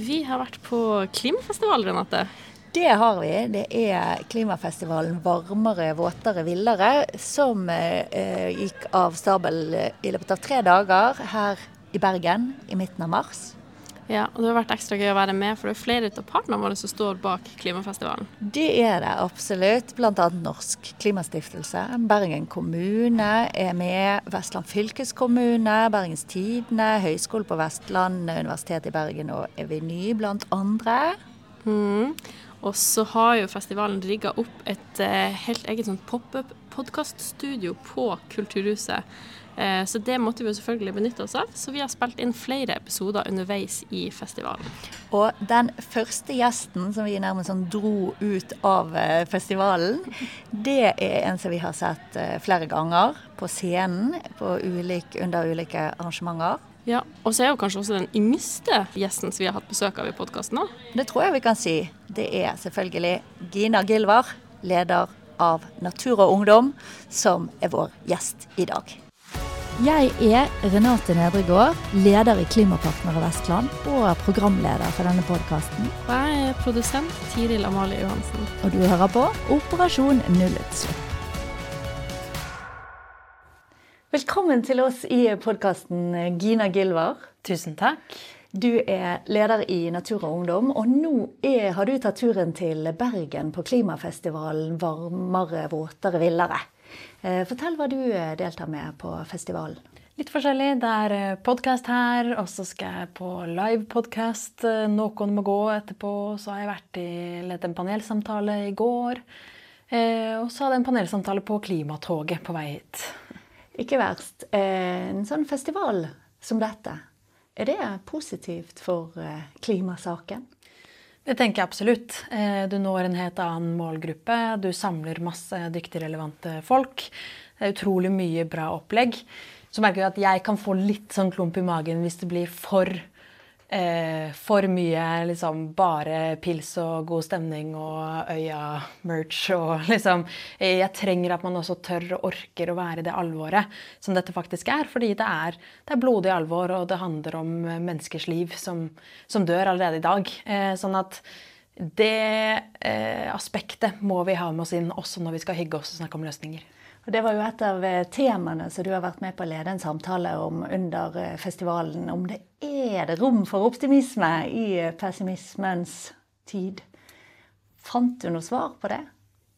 Vi har vært på klimafestival, Renate. Det har vi. Det er klimafestivalen 'Varmere, våtere, villere' som eh, gikk av stabel i løpet av tre dager her i Bergen i midten av mars. Ja, og Det har vært ekstra gøy å være med, for det er flere av partnerne våre som står bak klimafestivalen. Det er det absolutt. Bl.a. Norsk Klimastiftelse. Bergen kommune er med. Vestland fylkeskommune, Bergens Tidende, Høgskolen på Vestlandet, Universitetet i Bergen og Eveny blant andre. Mm. Og så har jo festivalen rigga opp et eh, helt eget sånn pop-up podkaststudio på Kulturhuset. Eh, så det måtte vi jo selvfølgelig benytte oss av, så vi har spilt inn flere episoder underveis i festivalen. Og den første gjesten som vi nærmest sånn dro ut av eh, festivalen, det er en som vi har sett eh, flere ganger på scenen på ulik, under ulike arrangementer. Ja, Og så er jo kanskje også den yngste gjesten som vi har hatt besøk av i podkasten. Det tror jeg vi kan si. Det er selvfølgelig Gina Gilvar, leder av Natur og Ungdom, som er vår gjest i dag. Jeg er Renate Nedregård, leder i Klimapartnere Vestland og programleder for denne podkasten. Og jeg er produsent Tiril Amalie Johansen. Og du hører på Operasjon nullutslipp. Velkommen til oss i podkasten, Gina Gilvar. Tusen takk. Du er leder i Natur og Ungdom, og nå er, har du tatt turen til Bergen på klimafestivalen Varmere, våtere, villere. Eh, fortell hva du eh, deltar med på festivalen. Litt forskjellig. Det er eh, podkast her, og så skal jeg på livepodkast. Noen må gå etterpå. Så har jeg vært i en panelsamtale i går. Og så hadde jeg en panelsamtale på Klimatoget på vei hit. Ikke verst. En sånn festival som dette, er det positivt for klimasaken? Det tenker jeg absolutt. Eh, du når en helt annen målgruppe. Du samler masse dyktige, relevante folk. Det er utrolig mye bra opplegg. Så merker jeg at jeg kan få litt sånn klump i magen hvis det blir for eh, for mye liksom bare pils og god stemning og øya-merch og liksom Jeg trenger at man også tør og orker å være i det alvoret som dette faktisk er. Fordi det er, det er blodig alvor, og det handler om menneskers liv som, som dør allerede i dag. Eh, sånn at det eh, aspektet må vi ha med oss inn også når vi skal hygge oss og snakke om løsninger. Og Det var jo et av eh, temaene som du har vært med på å lede en samtale om under eh, festivalen. Om det er det rom for optimisme i eh, pessimismens tid. Fant du noe svar på det?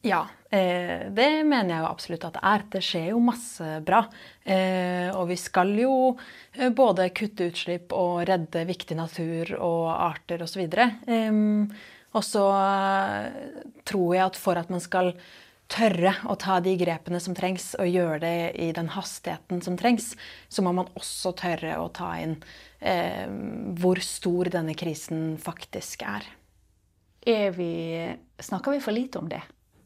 Ja, det mener jeg jo absolutt at det er. Det skjer jo masse bra. Og vi skal jo både kutte utslipp og redde viktig natur og arter osv. Og så tror jeg at for at man skal tørre å ta de grepene som trengs, og gjøre det i den hastigheten som trengs, så må man også tørre å ta inn eh, hvor stor denne krisen faktisk er. er vi, snakker vi for lite om det?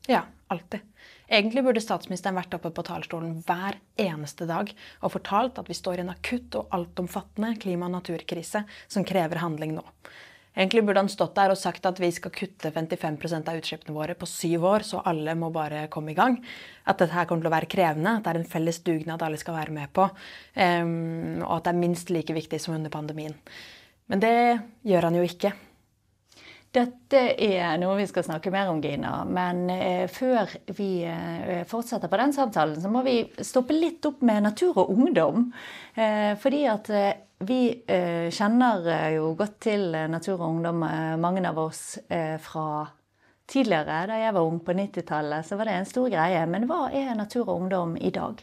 Ja, alltid. Egentlig burde statsministeren vært oppe på talerstolen hver eneste dag og fortalt at vi står i en akutt og altomfattende klima- og naturkrise som krever handling nå. Egentlig burde han stått der og sagt at vi skal kutte 55% av utslippene våre på syv år, så alle må bare komme i gang. At dette her kommer til å være krevende, at det er en felles dugnad alle skal være med på. Um, og at det er minst like viktig som under pandemien. Men det gjør han jo ikke. Dette er noe vi skal snakke mer om, Gina. Men eh, før vi eh, fortsetter på den samtalen, så må vi stoppe litt opp med natur og ungdom. Eh, fordi at vi kjenner jo godt til natur og ungdom, mange av oss fra tidligere. Da jeg var ung på 90-tallet, så var det en stor greie. Men hva er natur og ungdom i dag?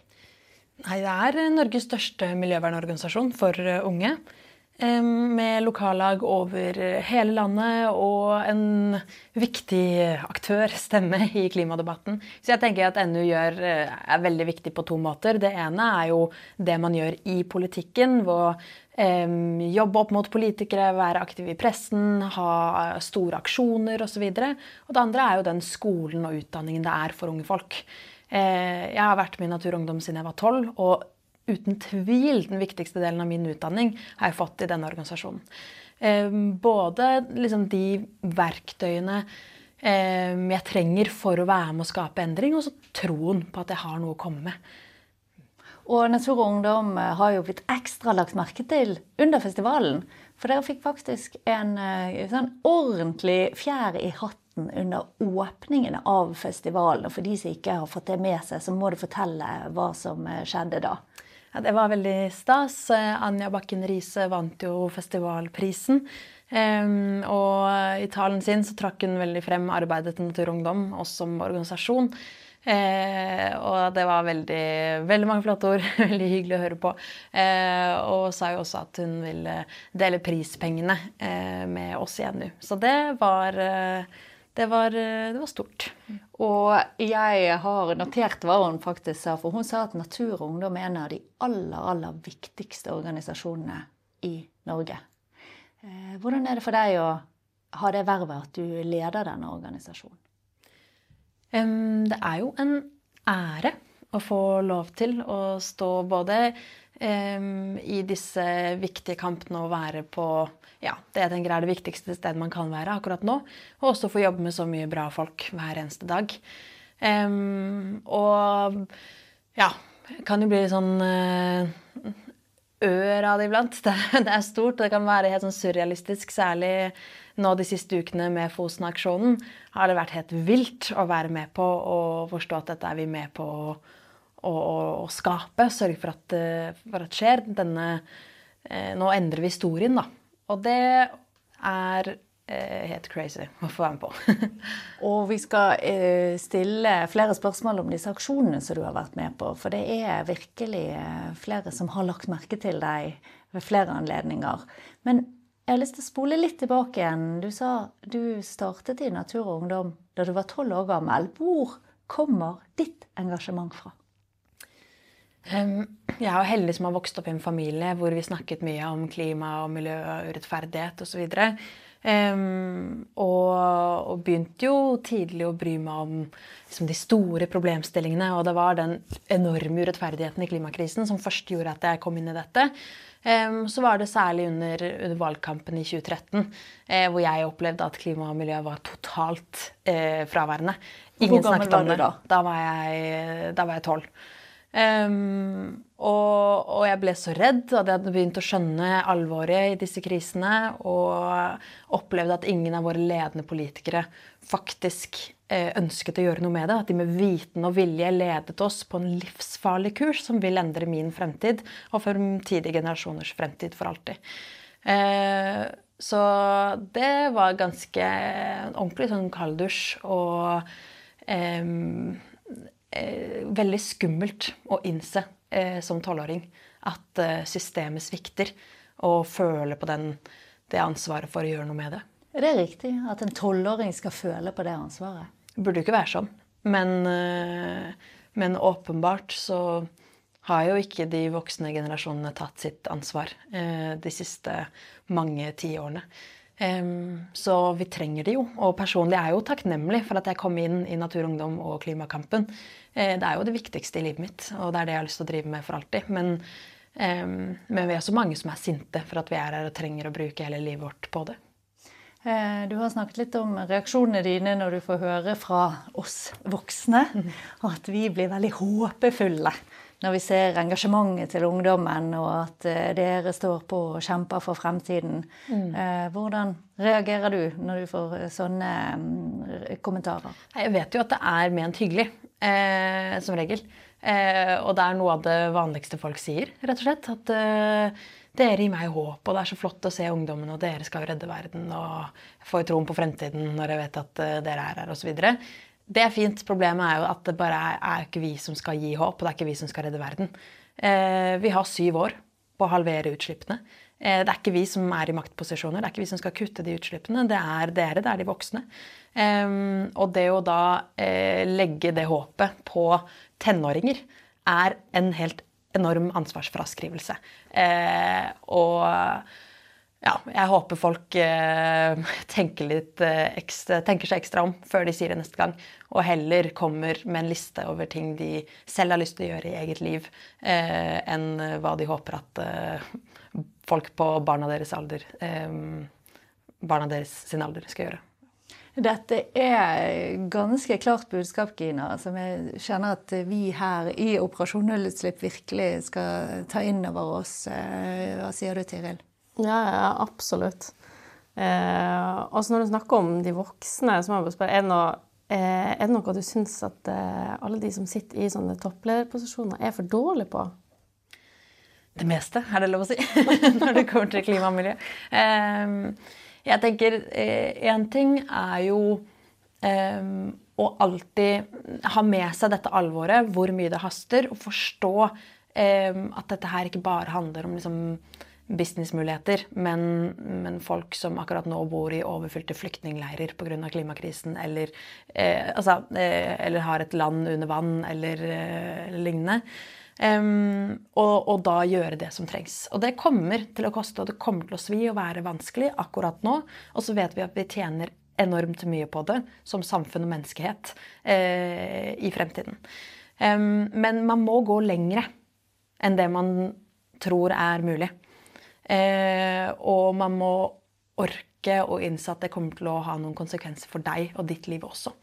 Nei, Det er Norges største miljøvernorganisasjon for unge med lokallag over hele landet og en viktig aktør, stemme, i klimadebatten. Så jeg tenker at NU gjør, eh, er veldig viktig på to måter. Det ene er jo det man gjør i politikken. hvor um, Jobbe opp mot politikere, være aktiv i pressen, ha store aksjoner osv. Og, og det andre er jo den skolen og utdanningen det er for unge folk. Uh, jeg har vært med i Natur og Ungdom siden jeg var tolv. og uten tvil den viktigste delen av min utdanning har jeg fått i denne organisasjonen. Ehm, både liksom de verktøyene ehm, jeg trenger for å være med å skape endring, og så troen på at jeg har noe å komme med. Og Natur og Ungdom har jo blitt ekstra lagt merke til under festivalen. For dere fikk faktisk en eh, sånn ordentlig fjær i hatten under åpningen av festivalen. Og for de som ikke har fått det med seg, så må du fortelle hva som eh, skjedde da. Ja, det var veldig stas. Anja Bakken Riise vant jo festivalprisen. Um, og i talen sin så trakk hun veldig frem arbeidet til Natur og Ungdom, oss som organisasjon. Eh, og det var veldig, veldig mange flotte ord. veldig hyggelig å høre på. Eh, og sa jo også at hun ville dele prispengene eh, med oss i NU. Så det var, eh, det var, det var stort. Og jeg har notert hva hun faktisk sa, for hun sa at Natur og Ungdom er en av de aller, aller viktigste organisasjonene i Norge. Eh, hvordan er det for deg å ha det vervet at du leder denne organisasjonen? Det er jo en ære å få lov til å stå både i disse viktige kampene å være på ja, det jeg tenker er det viktigste stedet man kan være akkurat nå. Og også få jobbe med så mye bra folk hver eneste dag. og ja, kan jo bli sånn uh, ør av det iblant. Det, det, er stort, og det kan være helt sånn surrealistisk, særlig nå de siste ukene med Fosen-aksjonen har det vært helt vilt å være med på og forstå at dette er vi med på å, å, å skape. Sørge for at, eh, for at skjer. Denne, eh, nå endrer vi historien, da. Og det er eh, helt crazy å få være med på. og vi skal eh, stille flere spørsmål om disse aksjonene som du har vært med på. For det er virkelig eh, flere som har lagt merke til deg ved flere anledninger. Men jeg har lyst til å spole litt tilbake igjen. Du sa du startet i Natur og Ungdom da du var tolv år gammel. Hvor kommer ditt engasjement fra? Jeg er heldig som har vokst opp i en familie hvor vi snakket mye om klima og miljø og urettferdighet osv. Um, og, og begynte jo tidlig å bry meg om liksom, de store problemstillingene. Og det var den enorme urettferdigheten i klimakrisen som først gjorde at jeg kom inn i dette. Um, så var det særlig under, under valgkampen i 2013 eh, hvor jeg opplevde at klima og miljø var totalt eh, fraværende. Ingen gammel var du da? Da var jeg tolv. Um, og, og, jeg ble så redd, at jeg hadde begynt å skjønne alvoret i disse krisene. Og opplevde at ingen av våre ledende politikere faktisk eh, ønsket å gjøre noe med det. At de med viten og vilje ledet oss på en livsfarlig kurs som vil endre min fremtid og fremtidige generasjoners fremtid for alltid. Eh, så det var ganske ordentlig sånn kalddusj og Eh, veldig skummelt å innse eh, som tolvåring at eh, systemet svikter, og føle på den, det ansvaret for å gjøre noe med det. Er det riktig at en tolvåring skal føle på det ansvaret? Det burde jo ikke være sånn. Men, men, åpenbart så har jo ikke de voksne generasjonene tatt sitt ansvar de siste mange tiårene. Så vi trenger det jo. Og personlig er jeg jo takknemlig for at jeg kom inn i Natur, Ungdom og klimakampen. Eh, det er jo det viktigste i livet mitt, og det er det jeg har lyst til å drive med for alltid. Men, men vi er så mange som er sinte for at vi er her og trenger å bruke hele livet vårt på det. Eh, du har snakket litt om reaksjonene dine når du får høre fra oss voksne, og at vi blir veldig håpefulle når vi ser engasjementet til ungdommen, og at eh, dere står på og kjemper for fremtiden. Mm. Hvordan reagerer du når du får sånne mm, kommentarer? Jeg vet jo at det er ment hyggelig eh, som regel. Eh, og det er noe av det vanligste folk sier, rett og slett. At eh, dere gir meg håp, og det er så flott å se ungdommen, og dere skal redde verden, og får troen på fremtiden når jeg vet at dere er her, osv. Det er fint. Problemet er jo at det bare er, er ikke vi som skal gi håp, og det er ikke vi som skal redde verden. Eh, vi har syv år på å halvere utslippene. Eh, det er ikke vi som er i maktposisjoner, det er ikke vi som skal kutte de utslippene. Det er dere, det er de voksne. Eh, og det å da eh, legge det håpet på tenåringer er en helt enorm ansvarsfraskrivelse. Eh, og ja, jeg håper folk eh, tenker, litt, eh, ekstra, tenker, seg ekstra om før de sier det neste gang. Og heller kommer med en liste over ting de selv har lyst til å gjøre i eget liv, eh, enn hva de håper at eh, folk på barna deres alder, barna deres sin alder skal gjøre. Dette er ganske klart budskap, Gina, som jeg kjenner at vi her i Operasjon nullutslipp virkelig skal ta inn over oss. Eh, hva sier du, Tiril? Ja, ja, absolutt. Eh, og så når du snakker om de voksne, så må jeg bare spørre, er det noe, eh, er det noe du syns at eh, alle de som sitter i sånne topplederposisjoner, er for dårlige på? Det meste, er det lov å si, når det kommer til klima og miljø. Eh, jeg tenker én ting er jo å alltid ha med seg dette alvoret, hvor mye det haster, og forstå at dette her ikke bare handler om liksom businessmuligheter, men, men, folk som akkurat nå bor i overfylte flyktningleirer pga. klimakrisen, eller, eh, altså, eh, eller, har et land under vann, eller eh, lignende. Um, og, og, da gjøre det som trengs. Og det kommer til å koste, og det kommer til å svi og være vanskelig akkurat nå. Og så vet vi at vi tjener enormt mye på det som samfunn og menneskehet eh, i fremtiden. Um, men man må gå lengre enn det man tror er mulig. Eh, og man må orke å innse at det kommer til å ha noen konsekvenser for deg og ditt liv også.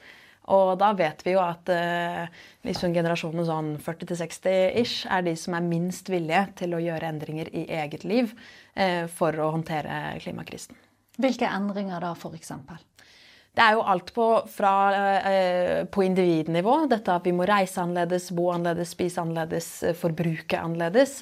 Og da vet vi jo at eh, liksom generasjonen sånn 40-60-ish er de som er minst villige til å gjøre endringer i eget liv eh, for å håndtere klimakrisen. Hvilke endringer da, f.eks.? Det er jo alt på, fra, eh, på individnivå. Dette at vi må reise annerledes, bo annerledes, spise annerledes, eh, forbruke annerledes.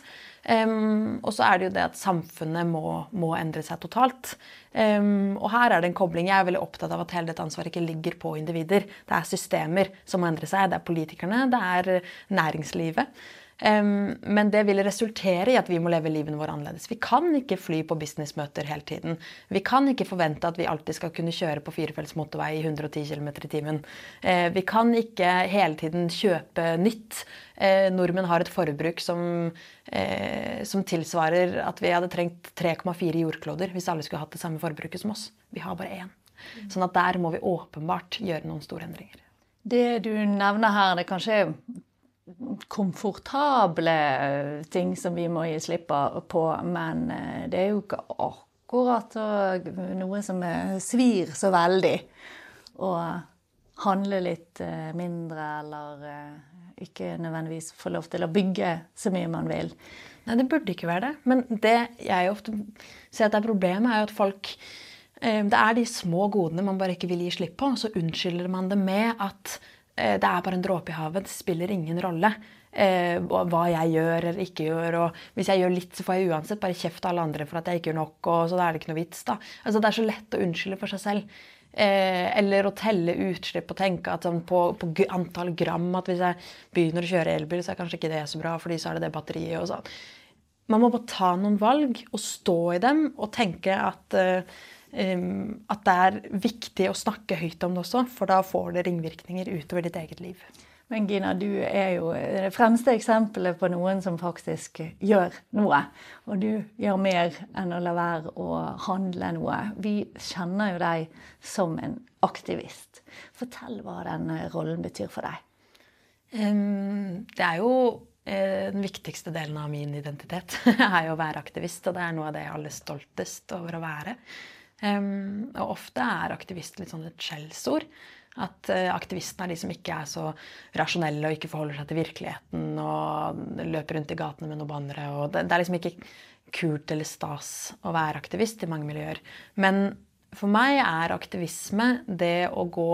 Um, og så er det jo det at samfunnet må, må endre seg totalt. Um, og her er det en kobling. Jeg er veldig opptatt av at hele dette ansvaret ikke ligger på individer. Det er systemer som må endre seg. Det er politikerne, det er næringslivet. Men det vil resultere i at vi må leve livene våre annerledes. Vi kan ikke fly på businessmøter hele tiden. Vi kan ikke forvente at vi alltid skal kunne kjøre på firefelts motorvei i 110 km i timen. Uh, vi kan ikke hele tiden kjøpe nytt. Uh, nordmenn har et forbruk som, uh, som tilsvarer at vi hadde trengt 3,4 jordkloder hvis alle skulle hatt det samme forbruket som oss. Vi har bare én. Sånn at der må vi åpenbart gjøre noen store endringer. Det du nevner her, det kanskje komfortable ting som vi må gi slipp på, men eh, det er jo ikke akkurat noe som svir så veldig. Å handle litt eh, mindre eller eh, ikke nødvendigvis få lov til å bygge så mye man vil. Nei, det burde ikke være det. Men det jeg ofte ser at er problemet, er jo at folk Det er de små godene man bare ikke vil gi slipp på, og så unnskylder man det med at Eh, det er bare en dråpe i havet. Det spiller ingen rolle eh, hva jeg gjør eller ikke gjør. og Hvis jeg gjør litt, så får jeg uansett bare kjeft av alle andre for at jeg ikke gjør nok. og så er Det ikke noe vits da. Altså Det er så lett å unnskylde for seg selv. Eh, eller å telle utslipp og tenke at sånn på, på, antall gram at hvis jeg begynner å kjøre elbil, så er kanskje ikke det så bra, fordi så er det det batteriet og sånn. Man må bare ta noen valg og stå i dem og tenke at at det er viktig å snakke høyt om det også, for da får det ringvirkninger utover ditt eget liv. Men Gina, du er jo det fremste eksempelet på noen som faktisk gjør noe. Og du gjør mer enn å la være å handle noe. Vi kjenner jo deg som en aktivist. Fortell hva den rollen betyr for deg. det er jo eh, den viktigste delen av min identitet er jo å være aktivist, og det er noe av det jeg er aller stoltest over å være. Um, og ofte er aktivist litt sånn et skjellsord. At uh, aktivistene er de som ikke er så rasjonelle og ikke forholder seg til virkeligheten og løper rundt i gatene med noen bannere. Det, det, er liksom ikke kult eller stas å være aktivist i mange miljøer. Men for meg er aktivisme det å gå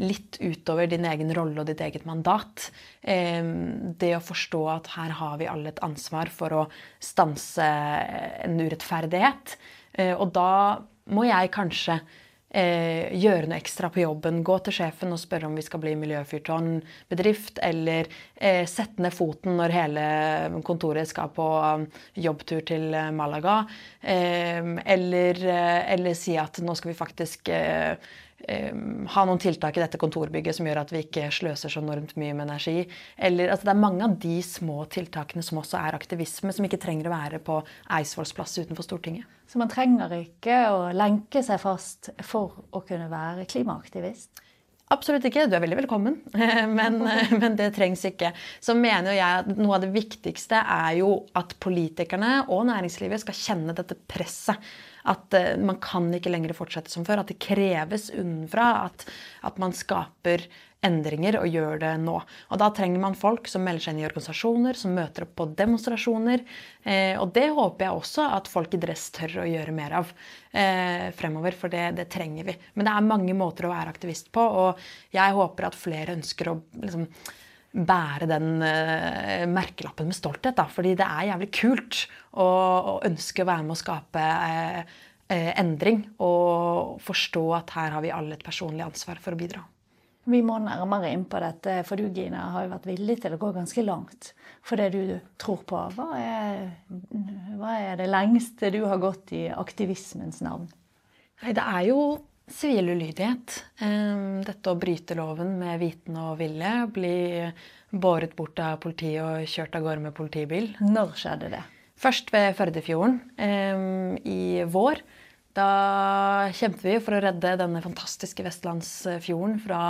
litt utover din egen rolle og ditt eget mandat. Det å forstå at her har vi alle et ansvar for å stanse en urettferdighet. Uh, og da må jeg kanskje eh, gjøre noe ekstra på jobben. Gå til sjefen og spørre om vi skal bli miljøfyrtårnbedrift. Eller eh, sette ned foten når hele kontoret skal på um, jobbtur til eh, Malaga. Eh, eller, eh, eller, si at nå skal vi faktisk eh, ha noen tiltak i dette kontorbygget som gjør at vi ikke sløser så enormt mye med energi. Eller, altså det er mange av de små tiltakene som også er aktivisme, som ikke trenger å være på Eidsvolls plass utenfor Stortinget. Så man trenger ikke å lenke seg fast for å kunne være klimaaktivist? Absolutt ikke. Du er veldig velkommen. Men, men, det trengs ikke. Så mener jeg at noe av det viktigste er jo at politikerne og næringslivet skal kjenne dette presset. At uh, man kan ikke lenger fortsette som før. At det kreves unnenfra at, at man skaper endringer og gjør det nå. Og da trenger man folk som melder seg inn i organisasjoner, som møter opp på demonstrasjoner. Eh, og det håper jeg også at folk i dress tør å gjøre mer av eh, fremover, for det, det, trenger vi. Men det er mange måter å være aktivist på, og jeg håper at flere ønsker å liksom, bære den uh, merkelappen med stolthet. Da. Fordi det er jævlig kult å, å ønske å være med å skape uh, uh, endring. Og forstå at her har vi alle et personlig ansvar for å bidra. Vi må nærmere inn på dette, for du Gina, har jo vært villig til å gå ganske langt for det du tror på. Hva er, hva er det lengste du har gått i aktivismens navn? Nei, det er jo sivil ulydighet. Dette å bryte loven med viten og vilje. Bli båret bort av politiet og kjørt av gårde med politibil. Når skjedde det? Først ved Førdefjorden i vår. Da kjempet vi for å redde denne fantastiske vestlandsfjorden fra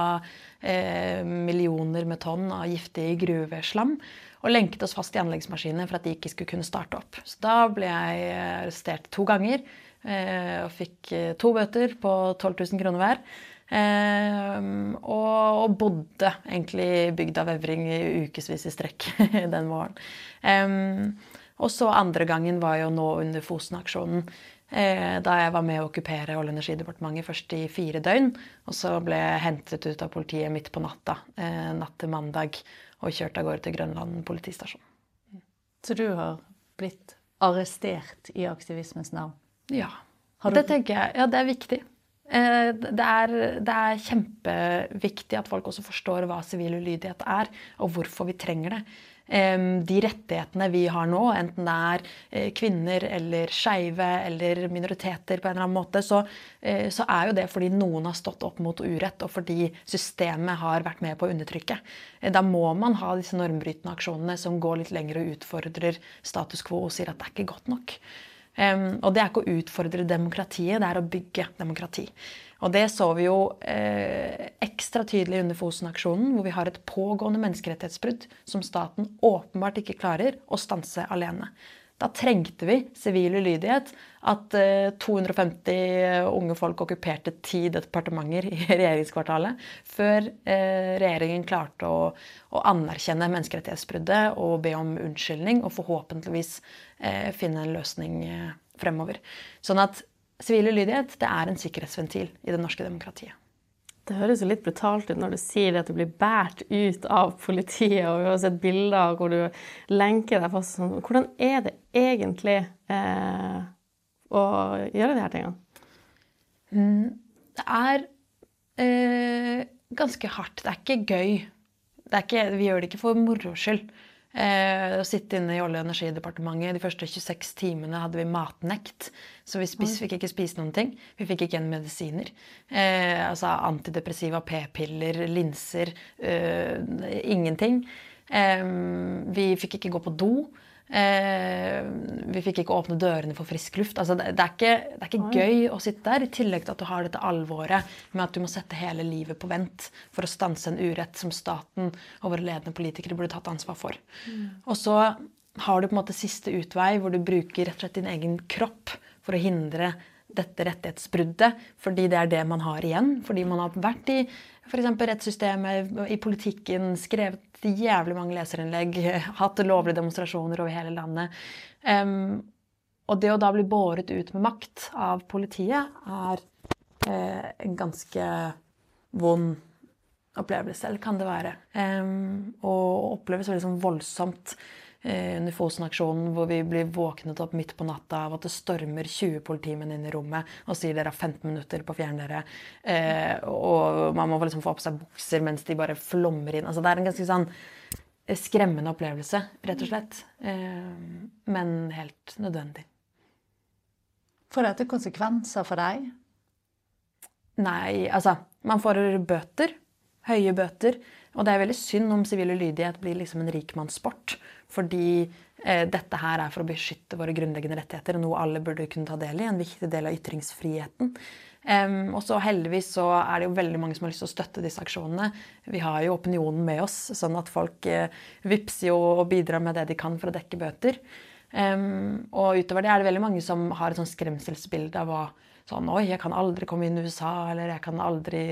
eh, millioner med tonn av giftig gruveslam. Og lenket oss fast i anleggsmaskinene for at de ikke skulle kunne starte opp. Så da ble jeg arrestert to ganger og fikk eh, to bøter på 12 000 kroner hver. Eh, og, bodde egentlig i bygda Vevring i ukevis i strekk den våren. Eh, og så andre gangen var jo nå under Fosen-aksjonen. Eh, da jeg var med å okkupere Olje- og energidepartementet først i fire døgn. Og så ble jeg hentet ut av politiet midt på natta, eh, natt til mandag, og kjørt av gårde til Grønland politistasjon. Så du har blitt arrestert i aktivismens navn? Ja. Det tenker jeg. Ja, det er viktig. Eh, det er, det er, kjempeviktig at folk også forstår hva sivil ulydighet er, og hvorfor vi trenger det de rettighetene vi har nå, enten det er eh, kvinner eller skeive eller minoriteter på en eller annen måte, så, eh, så, er jo det fordi noen har stått opp mot urett, og fordi systemet har vært med på å undertrykke. Da må man ha disse normbrytende aksjonene som går litt lenger og utfordrer status quo og sier at det er ikke godt nok. Og det er ikke å utfordre demokratiet, det er å bygge demokrati. Og det så vi jo eh, ekstra tydelig under Fosen-aksjonen, hvor vi har et pågående menneskerettighetsbrudd som staten åpenbart ikke klarer å stanse alene. Da trengte vi sivil ulydighet. At eh, 250 unge folk okkuperte ti departementer i regjeringskvartalet før eh, regjeringen klarte å, å, anerkjenne menneskerettighetsbruddet og be om unnskyldning og forhåpentligvis finne en løsning eh, fremover. Sånn at Sivil ulydighet det er en sikkerhetsventil i det norske demokratiet. Det høres jo litt brutalt ut når du sier at du blir båret ut av politiet, og vi har sett bilder hvor du lenker deg fast. Sånn. Hvordan er det egentlig eh, å gjøre de her tingene? Mm, det er eh, ganske hardt. Det er ikke gøy. Det er ikke, vi gjør det ikke for moro skyld. Eh, å sitte inne i Olje- og energidepartementet de første 26 timene hadde vi matnekt. Så vi spis, fikk ikke spise noen ting. Vi fikk ikke igjen medisiner. Eh, altså antidepressiva, p-piller, linser. Eh, ingenting. Eh, vi fikk ikke gå på do. Eh, vi fikk ikke åpne dørene for frisk luft. Altså, det, det, er ikke, det, er ikke, gøy å sitte der, i tillegg til at du har dette alvoret med at du må sette hele livet på vent for å stanse en urett som staten og våre ledende politikere burde tatt ansvar for. Mm. Og så har du på en måte siste utvei, hvor du bruker rett og slett din egen kropp for å hindre dette rettighetsbruddet, fordi det er det man har igjen. Fordi man har vært i f.eks. rettssystemet, i politikken, skrevet jævlig mange leserinnlegg, hatt lovlige demonstrasjoner over hele landet. Um, og det å da bli båret ut med makt av politiet er eh, en ganske vond opplevelse, eller kan det være. Um, og oppleves veldig sånn voldsomt under Fosen-aksjonen hvor vi blir våknet opp midt på natta av at det stormer 20 politimenn inn i rommet og sier dere har 15 minutter på å fjerne dere. Eh, og man må liksom få på seg bukser mens de bare flommer inn. Altså, det er en ganske sånn eh, skremmende opplevelse, rett og slett. Eh, men helt nødvendig. Får dette konsekvenser for deg? Nei, altså Man får bøter. Høye bøter. Og det er veldig synd om sivil ulydighet blir liksom en rikmannssport. Fordi eh, dette her er for å beskytte våre grunnleggende rettigheter, noe alle burde kunne ta del i. En viktig del av ytringsfriheten. Um, og så heldigvis så er det jo veldig mange som har lyst til å støtte disse aksjonene. Vi har jo opinionen med oss, sånn at folk eh, vipser jo og bidrar med det de kan for å dekke bøter. Um, og utover det er det veldig mange som har et sånn skremselsbilde av hva sånn Oi, jeg kan aldri komme inn i USA, eller jeg kan aldri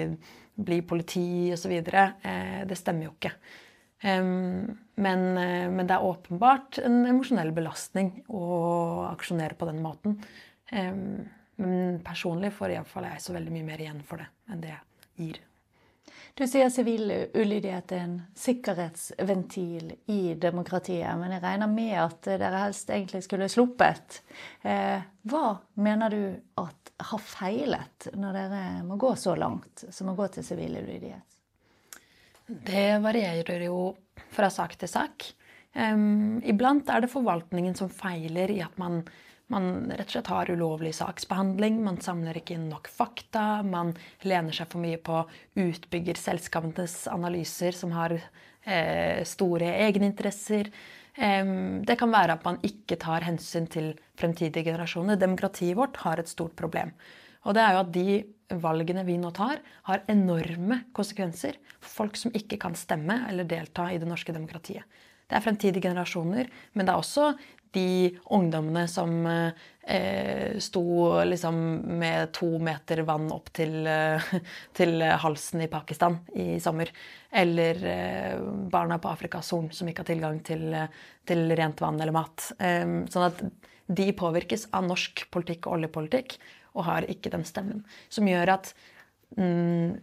bli politi, osv. Eh, det stemmer jo ikke. Um, men, eh, men, det er åpenbart en emosjonell belastning å aksjonere på den måten. Um, men personlig får iallfall jeg så veldig mye mer igjen for det enn det jeg gir. Du sier sivil ulydighet er en sikkerhetsventil i demokratiet, men jeg regner med at dere helst egentlig skulle sluppet. Eh, hva mener du at har feilet når dere må gå så langt som å gå til sivil ulydighet? Det varierer jo fra sak til sak. Um, iblant er det forvaltningen som feiler i at man man rett og slett har ulovlig saksbehandling, man samler ikke inn nok fakta, man lener seg for mye på utbyggerselskapenes analyser som har eh, store egeninteresser. Eh, det kan være at man ikke tar hensyn til fremtidige generasjoner. Demokratiet vårt har et stort problem. Og det er jo at de valgene vi nå tar, har enorme konsekvenser for folk som ikke kan stemme eller delta i det norske demokratiet. Det er fremtidige generasjoner, men det er også de ungdommene som eh, sto liksom med to meter vann opp til, eh, til, halsen i Pakistan i sommer. Eller eh, barna på Afrikas Horn som ikke har tilgang til, til rent vann eller mat. Eh, sånn at de påvirkes av norsk politikk og oljepolitikk og har ikke den stemmen. Som gjør at mm,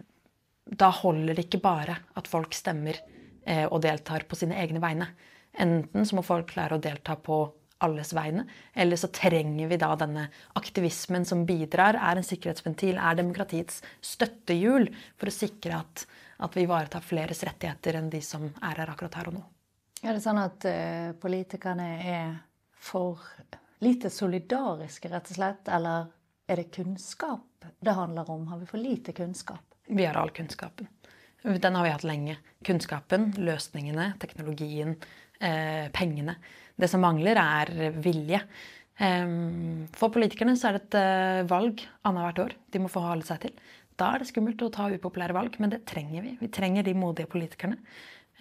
da holder det ikke bare at folk stemmer eh, og deltar på sine egne vegne. Enten så må folk klare å delta på alles vegne, eller så trenger vi da denne aktivismen som bidrar, er en sikkerhetsventil, er demokratiets støttehjul for å sikre at, at vi ivaretar fleres rettigheter enn de som er her akkurat her og nå. Er det sånn at uh, politikerne er for lite solidariske, rett og slett? Eller er det kunnskap det handler om? Har vi for lite kunnskap? Vi har all kunnskapen. Den har vi hatt lenge. Kunnskapen, løsningene, teknologien, eh, pengene. Det som mangler, er vilje. Ehm, for politikerne så er det et eh, valg annethvert år de må forholde seg til. Da er det skummelt å ta upopulære valg, men det trenger vi. Vi trenger de modige politikerne.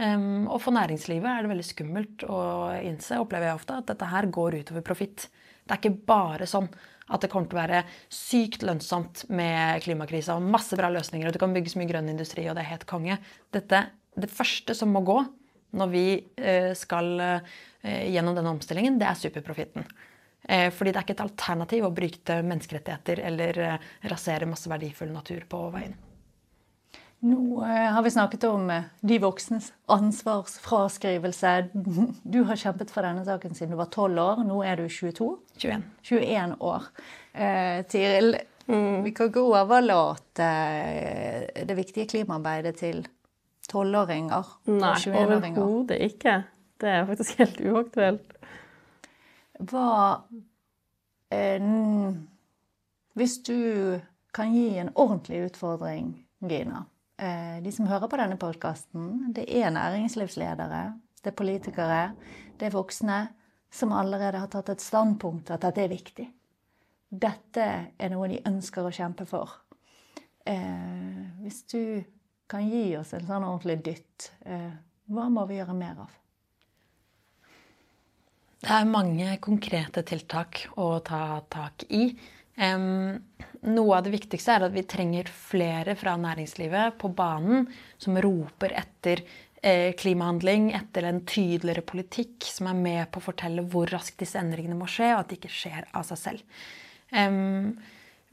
Ehm, og for næringslivet er det veldig skummelt å innse, opplever jeg ofte, at dette her går utover profitt. Det er ikke bare sånn at det kommer til å være sykt lønnsomt med klimakrisa og masse bra løsninger, og det kan bygges mye grønn industri, og det er helt konge. Dette, det første som må gå når vi eh, skal eh, gjennom denne omstillingen, det er superprofitten. Eh, fordi det er ikke et alternativ å bryte menneskerettigheter eller rasere masse verdifull natur på veien. Nå har vi snakket om de voksnes ansvarsfraskrivelse. Du har kjempet for denne saken siden du var 12 år. Nå er du 22? 21. 21 år. Eh, Tiril, mm. vi kan ikke overlate det viktige klimaarbeidet til tolvåringer Nei, overhodet ikke. Det er faktisk helt uaktuelt. Hva eh, Hvis du kan gi en ordentlig utfordring, Gina eh, De som hører på denne podkasten, det er næringslivsledere, det er politikere, det er voksne som allerede har tatt et standpunkt at dette er viktig. Dette er noe de ønsker å kjempe for. Eh, hvis du kan gi oss en sånn ordentlig dytt. Eh, hva må vi gjøre mer av? Det er mange konkrete tiltak å ta tak i. Noe av det viktigste er at vi trenger flere fra næringslivet på banen som roper etter eh, klimahandling, etter en tydeligere politikk som er med på å fortelle hvor raskt disse endringene må skje, og at det ikke skjer av seg selv.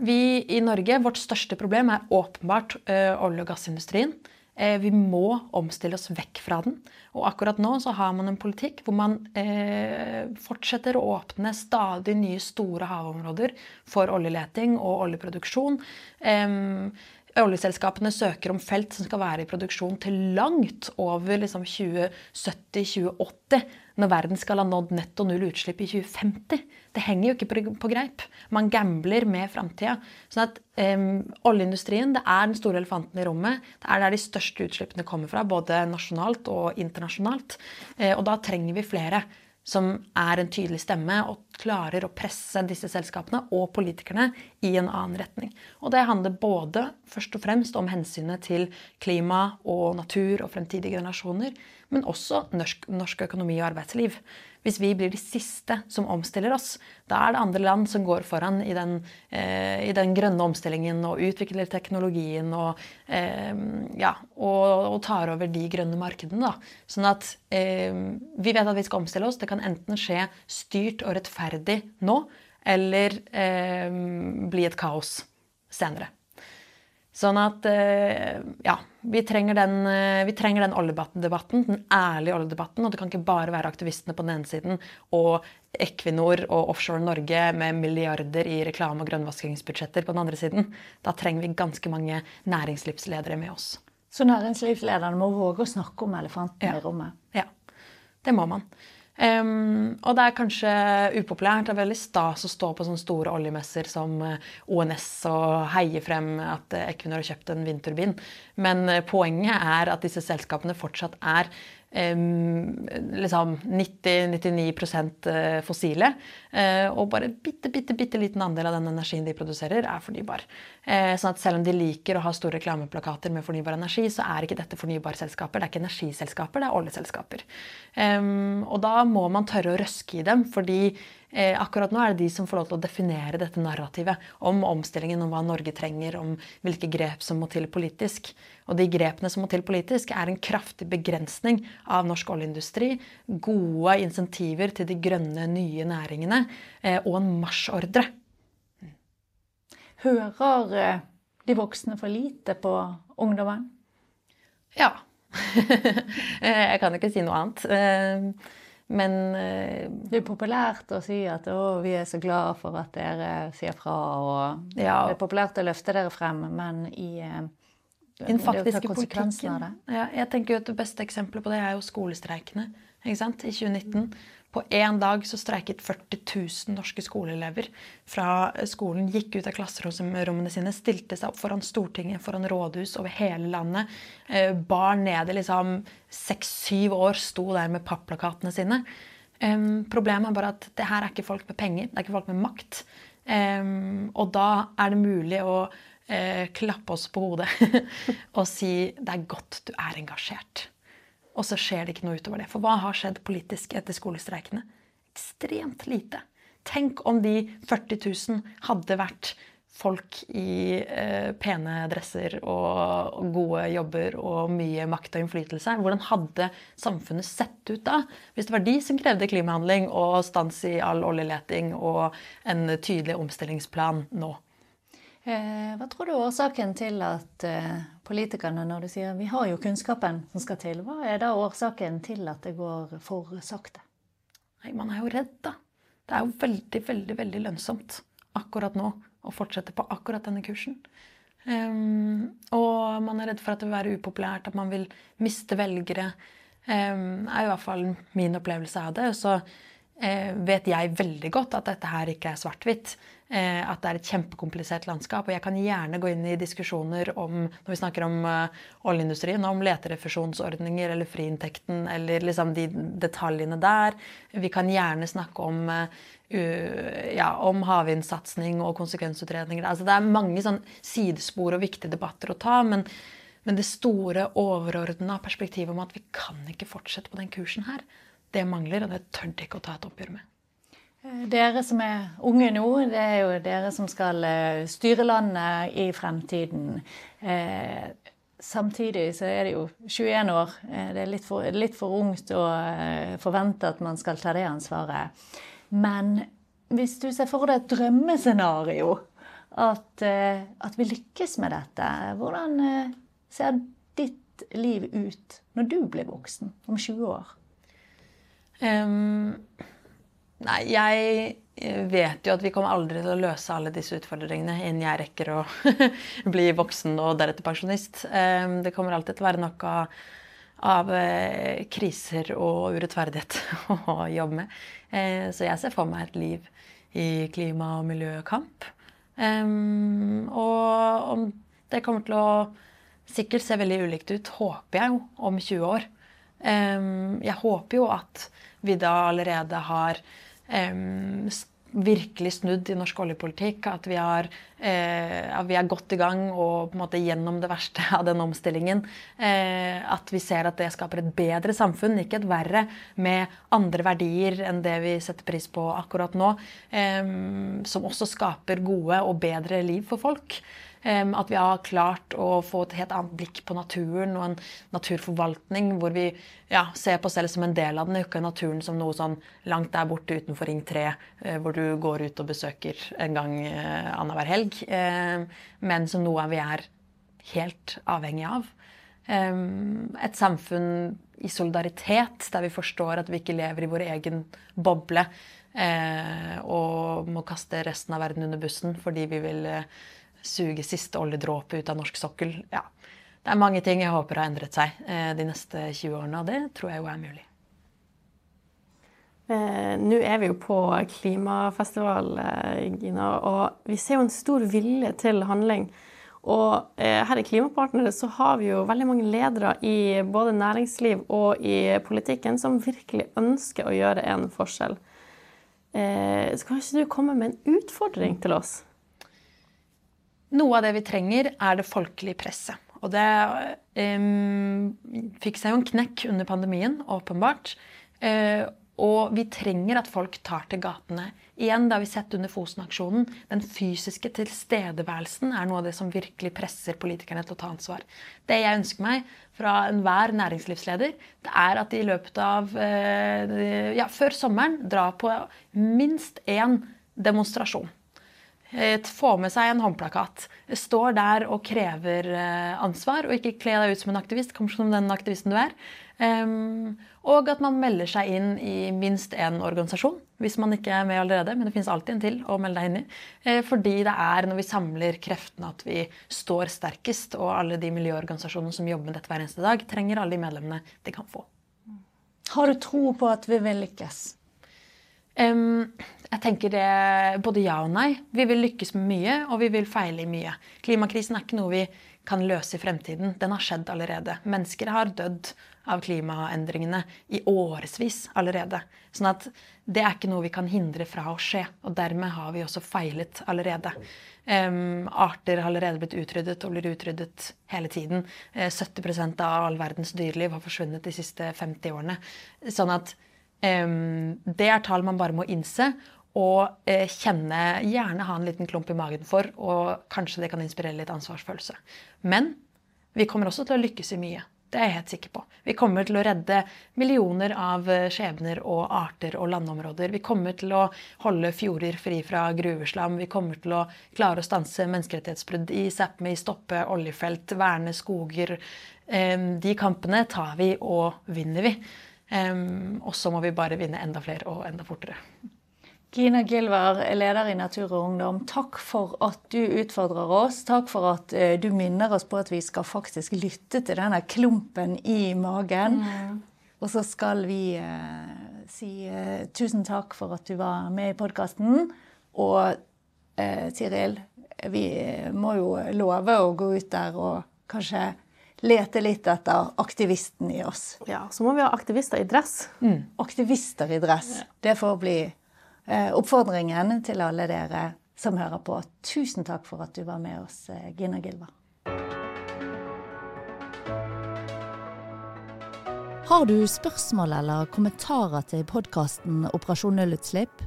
Vi i Norge, Vårt største problem er åpenbart uh, olje- og gassindustrien. Uh, vi må omstille oss vekk fra den. Og akkurat nå så har man en politikk hvor man eh, fortsetter å åpne stadig nye store havområder for oljeleting og oljeproduksjon. Um, Oljeselskapene søker om felt som skal være i produksjon til langt over liksom 2070-2080, når verden skal ha nådd netto null utslipp i 2050. Det henger jo ikke på greip. Man gambler med framtida. Sånn um, oljeindustrien det er den store elefanten i rommet. Det er der de største utslippene kommer fra, både nasjonalt og internasjonalt. Uh, og da trenger vi flere som er en tydelig stemme og klarer å presse disse selskapene og politikerne i en annen retning. Og det handler både først og fremst om hensynet til klima og natur og fremtidige generasjoner, men også norsk, norsk økonomi og arbeidsliv. Hvis vi blir de siste som omstiller oss, da er det andre land som går foran i den, eh, i den grønne omstillingen og utvikler teknologien og, eh, ja, og, og, tar over de grønne markedene. Da. Sånn at eh, vi vet at vi skal omstille oss. Det kan enten skje styrt og rettferdig nå, eller eh, bli et kaos senere. Sånn at eh, ja, vi trenger den, eh, vi trenger den oljedebatten, den ærlige oljedebatten. Og det kan ikke bare være aktivistene på den ene siden og Equinor og Offshore Norge med milliarder i reklame- og grønnvaskingsbudsjetter på den andre siden. Da trenger vi ganske mange næringslivsledere med oss. Så næringslivslederne må våge å snakke om elefanten ja. i rommet? Ja, det må man. Um, og det er kanskje upopulært. Det er veldig stas å stå på sånne store oljemesser som eh, ONS og heie frem at Equinor har kjøpt en vindturbin. Men eh, poenget er at disse selskapene fortsatt er liksom 90-99 eh, fossile. Eh, og bare bitte, bitte, bitte liten andel av den energien de produserer, er fornybar. Eh, sånn at selv om de liker å ha store reklameplakater med fornybar energi, så er ikke dette fornybarselskaper. Det er ikke energiselskaper, det er oljeselskaper. Og da må man tørre å røske i dem, fordi Eh, akkurat nå er det de som får lov til å definere dette narrativet om omstillingen, om hva Norge trenger, om hvilke grep som må til politisk. Og de grepene som må til politisk, er en kraftig begrensning av norsk oljeindustri, gode insentiver til de grønne, nye næringene eh, og en marsjordre. Hører eh, de voksne for lite på ungdommen? Ja. Jeg kan ikke si noe annet. Men Det er populært å si at å, vi er så glad for at dere sier fra. og ja. Det er populært å løfte dere frem, men i uh, den faktiske politikken. Ja, jeg tenker jo at Det beste eksempelet på det er jo skolestreikene i 2019. På én dag så streiket 40 000 norske skoleelever fra skolen. Gikk ut av klasserommene sine, stilte seg opp foran Stortinget, foran rådhus over hele landet. Eh, barn nede liksom seks-syv år sto der med papplakatene sine. Problemet er bare at det her er ikke folk med penger, det er ikke folk med makt. Og da er det mulig å uh, klappe oss på hodet og si det er godt du er engasjert. Og så skjer det ikke noe utover det. For hva har skjedd politisk etter skolestreikene? Ekstremt lite. Tenk om de 40 000 hadde vært folk i eh, pene dresser og, og, gode jobber og mye makt og innflytelse. Hvordan hadde samfunnet sett ut da? Hvis det var de som krevde klimahandling og stans i all oljeleting og en tydelig omstillingsplan nå. Eh, hva tror du er årsaken til at eh, politikerne, når du sier vi har jo kunnskapen som skal til, hva er da årsaken til at det går for sakte? Nei, Man er jo redd, da. Det er jo veldig, veldig, veldig lønnsomt akkurat nå å fortsette på akkurat denne kursen. Um, og man er redd for at det vil være upopulært, at man vil miste velgere. Um, er i hvert fall min opplevelse av det. Så uh, vet jeg veldig godt at dette her ikke er svart-hvitt. Eh, at det er et kjempekomplisert landskap. Og jeg kan gjerne gå inn i diskusjoner om når vi snakker om uh, oljeindustrien, om leterefusjonsordninger eller friinntekten eller liksom de detaljene der. Vi kan gjerne snakke om, uh, ja, om havvindsatsing og konsekvensutredninger. Altså, det er mange sånn sidespor og viktige debatter å ta. men men det store, overordna perspektivet om at vi kan ikke fortsette på den kursen her, det mangler, og det tør de ikke å ta et oppgjør med. Eh, dere som er unge nå, det er jo dere som skal eh, styre landet i fremtiden. Eh, samtidig så er det jo 21 år. Det er litt for, litt for ungt å forvente at man skal ta det ansvaret. Men hvis du ser for deg et drømmescenario, at, at vi lykkes med dette, hvordan ser ditt liv ut når du blir voksen om 20 år? Um Nei, jeg vet jo at vi kommer aldri til å løse alle disse utfordringene innen jeg rekker å bli voksen og deretter pensjonist. Ehm, det kommer alltid til å være noe av eh, kriser og urettferdighet å jobbe med. Eh, så jeg ser for meg et liv i klima- og miljøkamp. Ehm, og om det kommer til å sikkert se veldig ulikt ut, håper jeg jo, om 20 år. Ehm, jeg håper jo at vi da allerede har virkelig snudd i norsk oljepolitikk. At vi, har, eh, at vi er godt i gang og på en måte gjennom det verste av den omstillingen. Eh, at vi ser at det skaper et bedre samfunn, ikke et verre, med andre verdier enn det vi setter pris på akkurat nå. Eh, som også skaper gode og bedre liv for folk. At vi har klart å få et helt annet blikk på naturen og en naturforvaltning hvor vi ja, ser på oss selv som en del av den, ikke naturen som noe sånn langt der borte utenfor Ring 3, eh, hvor du går ut og besøker en gang eh, annenhver helg, men som noe vi er helt avhengig av. Et samfunn i solidaritet, der vi forstår at vi ikke lever i vår egen boble og må kaste resten av verden under bussen fordi vi vil suge siste oljedråpe ut av norsk sokkel. Ja. Det er mange ting jeg håper har endret seg eh, de neste 20 årene, og det tror jeg jo er mulig. Eh, Nå er vi jo på klimafestival, eh, Gina, og vi ser jo en stor vilje til handling. Og her i Klimapartnere så har vi jo veldig mange ledere i både næringsliv og i politikken som virkelig ønsker å gjøre en forskjell. Eh, så kan ikke du komme med en utfordring til oss? Noe av det vi trenger, er det folkelige presset. Og det um, fikk seg jo en knekk under pandemien, åpenbart. Uh, og vi trenger at folk tar til gatene. Igjen, det har vi sett under Fosen-aksjonen. Den fysiske tilstedeværelsen er noe av det som virkelig presser politikerne til å ta ansvar. Det jeg ønsker meg fra enhver næringslivsleder, det er at de i løpet av uh, ja, før sommeren drar på minst én demonstrasjon. Få med seg en håndplakat. Står der og krever eh, ansvar, og ikke kle deg ut som en aktivist. kanskje som den aktivisten du er. Og at man melder seg inn i minst én organisasjon, hvis man ikke er med allerede. Men det finnes alltid en til å melde deg inn i. Eh, fordi det er når vi samler kreftene at vi står sterkest. Og alle de miljøorganisasjonene som jobber med dette hver eneste dag, trenger alle de medlemmene de kan få. Har du tro på at vi vil lykkes? Um, jeg tenker det både ja og nei. Vi vil lykkes med mye, og vi vil feile i mye. Klimakrisen er ikke noe vi kan løse i fremtiden. Den har skjedd allerede. Mennesker har dødd av klimaendringene i årevis allerede. Sånn at det er ikke noe vi kan hindre fra å skje. Og dermed har vi også feilet allerede. Um, arter har allerede blitt utryddet og blir utryddet hele tiden. Uh, eh, 70% av all verdens dyreliv har forsvunnet de siste 50 årene. Sånn at det er tall man bare må innse og eh, kjenne, gjerne ha en liten klump i magen for, og kanskje det kan inspirere litt ansvarsfølelse. Men vi kommer også til å lykkes i mye. Det er jeg helt sikker på. Vi kommer til å redde millioner av eh, skjebner og arter og landområder. Vi kommer til å holde fjorder fri fra gruveslam. Vi kommer til å klare å stanse menneskerettighetsbrudd i Sápmi, stoppe oljefelt, verne skoger. De kampene tar vi og vinner vi. Og så må vi bare vinne enda flere og enda fortere. Gina Gilver, leder i Natur og Ungdom, takk for at du utfordrer oss. Takk for at uh, du minner oss på at vi skal faktisk lytte til denne klumpen i magen. Mm. Og så skal vi eh, si eh, tusen takk for at du var med i podkasten. Og Tiril, vi må jo love å gå ut der og kanskje lete litt etter aktivisten i oss. Ja, Så må vi ha aktivister i dress. Mm. Aktivister i dress. Det får bli eh, oppfordringen til alle dere som hører på. Tusen takk for at du var med oss, eh, Gina Gilva. Har du spørsmål eller kommentarer til podkasten Operasjon nullutslipp?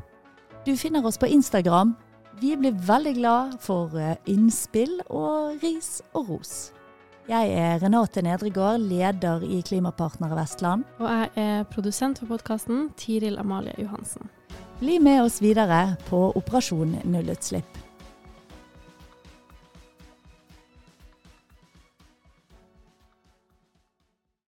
Du finner oss på Instagram. Vi blir veldig glad for eh, innspill og ris og ros. Jeg er Renate Nedregård, leder i Klimapartnere Vestland. Og jeg er produsent for podkasten, Tiril Amalie Johansen. Bli med oss videre på Operasjon nullutslipp.